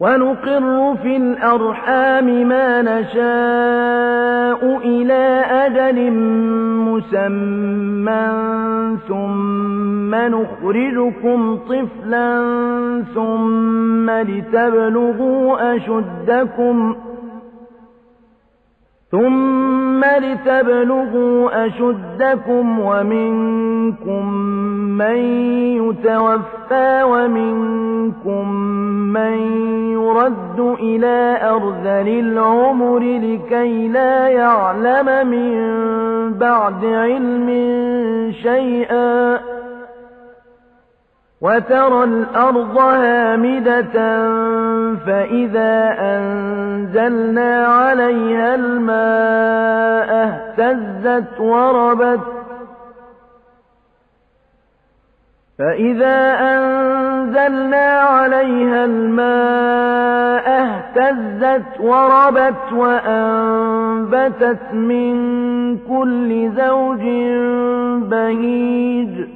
ونقر في الأرحام ما نشاء إلى أجل مسمى ثم نخرجكم طفلا ثم لتبلغوا أشدكم ثم لتبلغوا أشدكم ومنكم من يتوفى ومنكم من يرد إلى أرذل العمر لكي لا يعلم من بعد علم شيئا وترى الأرض هامدة فإذا أنزلنا عليها الماء اهتزت وربت فإذا أنزلنا عليها الماء اهتزت وربت وأنبتت من كل زوج بهيج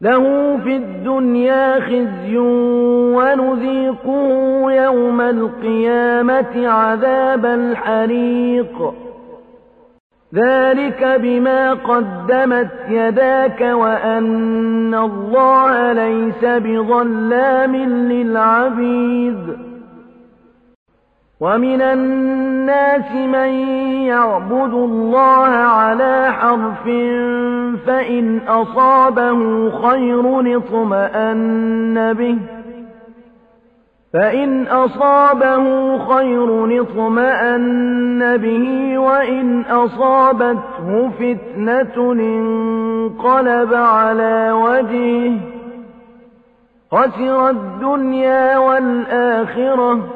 له في الدنيا خزي ونذيقه يوم القيامة عذاب الحريق. ذلك بما قدمت يداك وأن الله ليس بظلام للعبيد. ومن الناس من يعبد الله على حرف فإن أصابه خير اطمأن به فإن أصابه خير اطمأن به وإن أصابته فتنة انقلب على وجهه خسر الدنيا والآخرة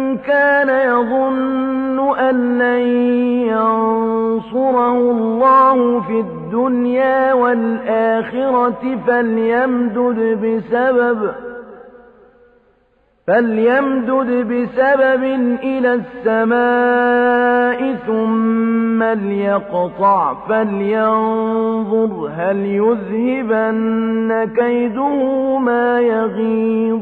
كان يظن أن لن ينصره الله في الدنيا والآخرة فليمدد بسبب فليمدد بسبب إلى السماء ثم ليقطع فلينظر هل يذهبن كيده ما يغيظ.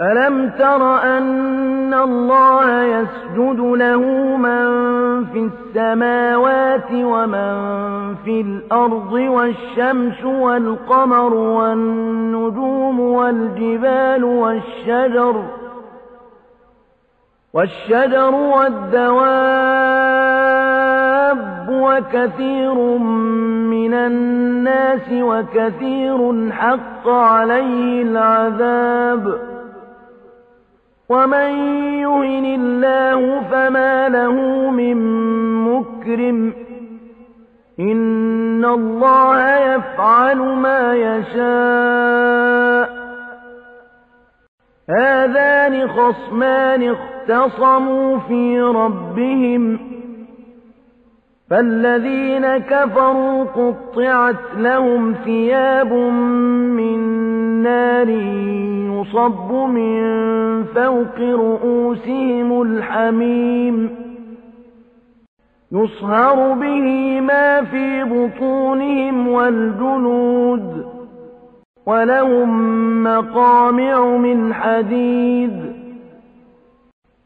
ألم تر أن الله يسجد له من في السماوات ومن في الأرض والشمس والقمر والنجوم والجبال والشجر والشجر والدواب وكثير من الناس وكثير حق عليه العذاب ومن يهن الله فما له من مكرم إن الله يفعل ما يشاء هذان خصمان اختصموا في ربهم فالذين كفروا قطعت لهم ثياب من نار يصب من فوق رؤوسهم الحميم يصهر به ما في بطونهم والجنود ولهم مقامع من حديد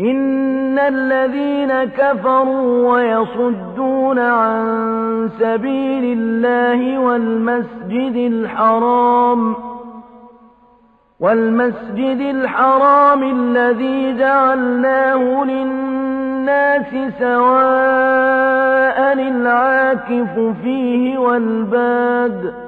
إن الذين كفروا ويصدون عن سبيل الله والمسجد الحرام والمسجد الحرام الذي جعلناه للناس سواء العاكف فيه والباد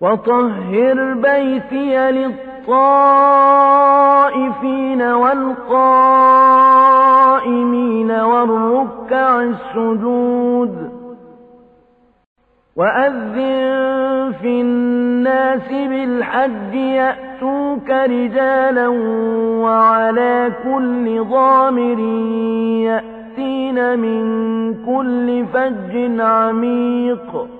وطهر بيتي للطائفين والقائمين والركع السجود وأذن في الناس بالحج يأتوك رجالا وعلى كل ضامر يأتين من كل فج عميق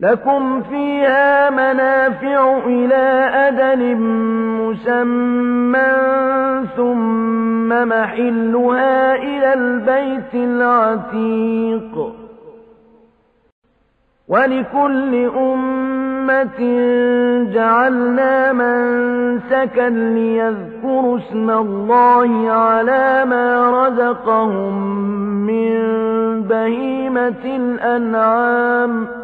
لكم فيها منافع إلى أدل مسمى ثم محلها إلى البيت العتيق. ولكل أمة جعلنا منسكا ليذكروا اسم الله على ما رزقهم من بهيمة الأنعام.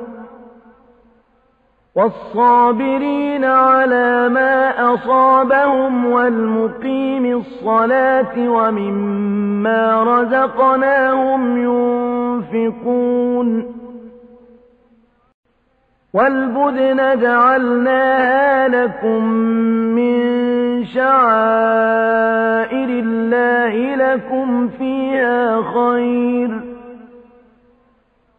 والصابرين على ما أصابهم والمقيم الصلاة ومما رزقناهم ينفقون والبدن جعلناها لكم من شعائر الله لكم فيها خير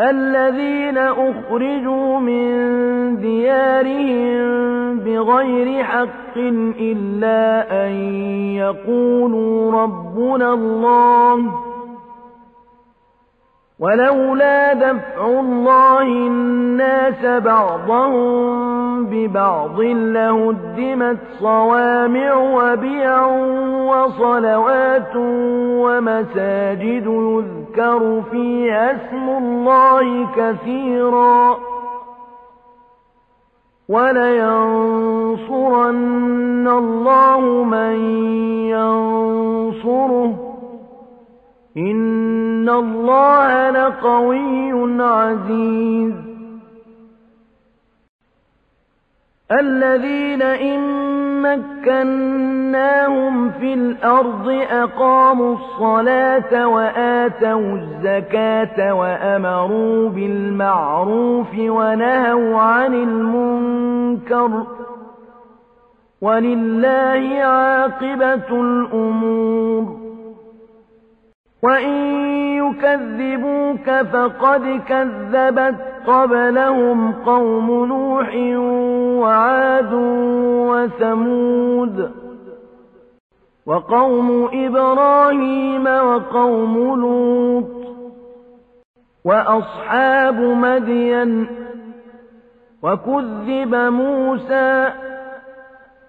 الذين أخرجوا من ديارهم بغير حق إلا أن يقولوا ربنا الله ولولا دفع الله الناس بعضهم ببعض لهدمت صوامع وبيع وصلوات ومساجد يذكر فيها اسم الله كثيرا ولينصرن الله من ينصره إن الله لقوي عزيز الذين إن مكناهم في الأرض أقاموا الصلاة وآتوا الزكاة وأمروا بالمعروف ونهوا عن المنكر. ولله عاقبة الأمور. وإن يكذبوك فقد كذبت قبلهم قوم نوح وعاد وثمود وقوم إبراهيم وقوم لوط وأصحاب مدين وكذب موسى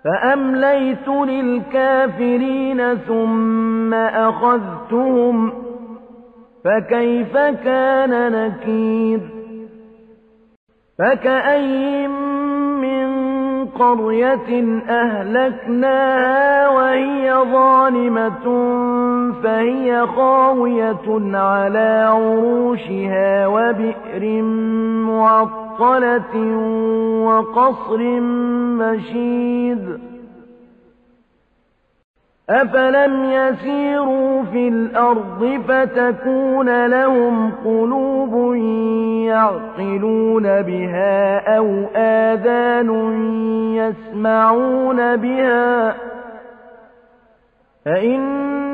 فأمليت للكافرين ثم أخذتهم فكيف كان نكير فكأي من قرية أهلكناها وهي ظالمة فهي خاوية على عروشها وبئر معطلة معطلة وقصر مشيد. أفلم يسيروا في الأرض فتكون لهم قلوب يعقلون بها أو آذان يسمعون بها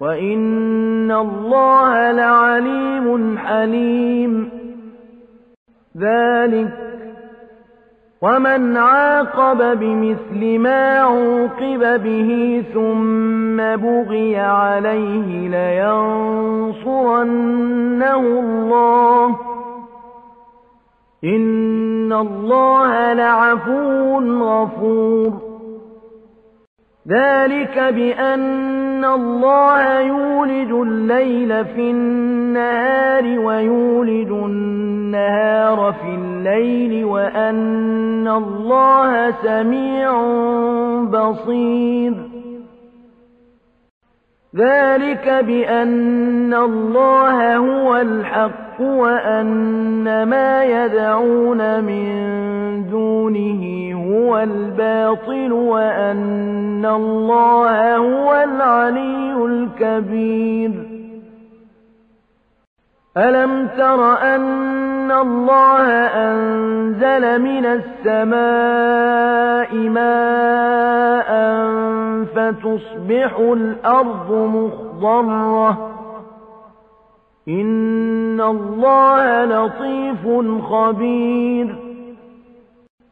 وإن الله لعليم حليم ذلك ومن عاقب بمثل ما عوقب به ثم بغي عليه لينصرنه الله إن الله لعفو غفور ذلك بأن الله يولج الليل في النهار ويولج النهار في الليل وأن الله سميع بصير. ذلك بأن الله هو الحق وأن ما يدعون من دونه هو الباطل وأن الله هو العلي الكبير. ألم تر أن الله أنزل من السماء ماء فتصبح الأرض مخضرة؟ إن الله لطيف خبير.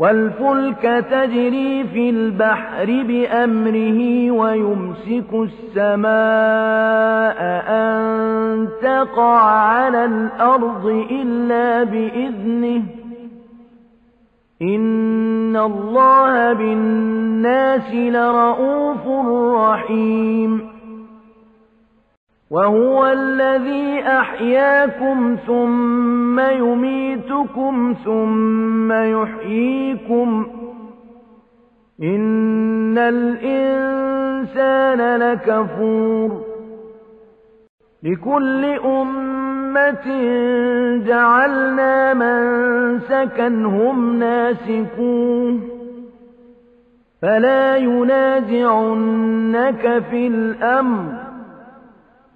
والفلك تجري في البحر بأمره ويمسك السماء أن تقع على الأرض إلا بإذنه. إن الله بالناس لرؤوف رحيم. وهو الذي أحياكم ثم يميتكم ثم يحييكم إن الإنسان لكفور لكل أمة جعلنا من سكنهم ناسكوه فلا ينازعنك في الأمر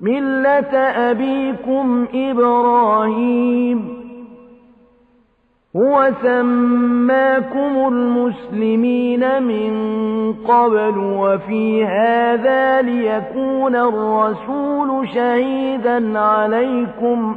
ملة أبيكم إبراهيم هو سماكم المسلمين من قبل وفي هذا ليكون الرسول شهيدا عليكم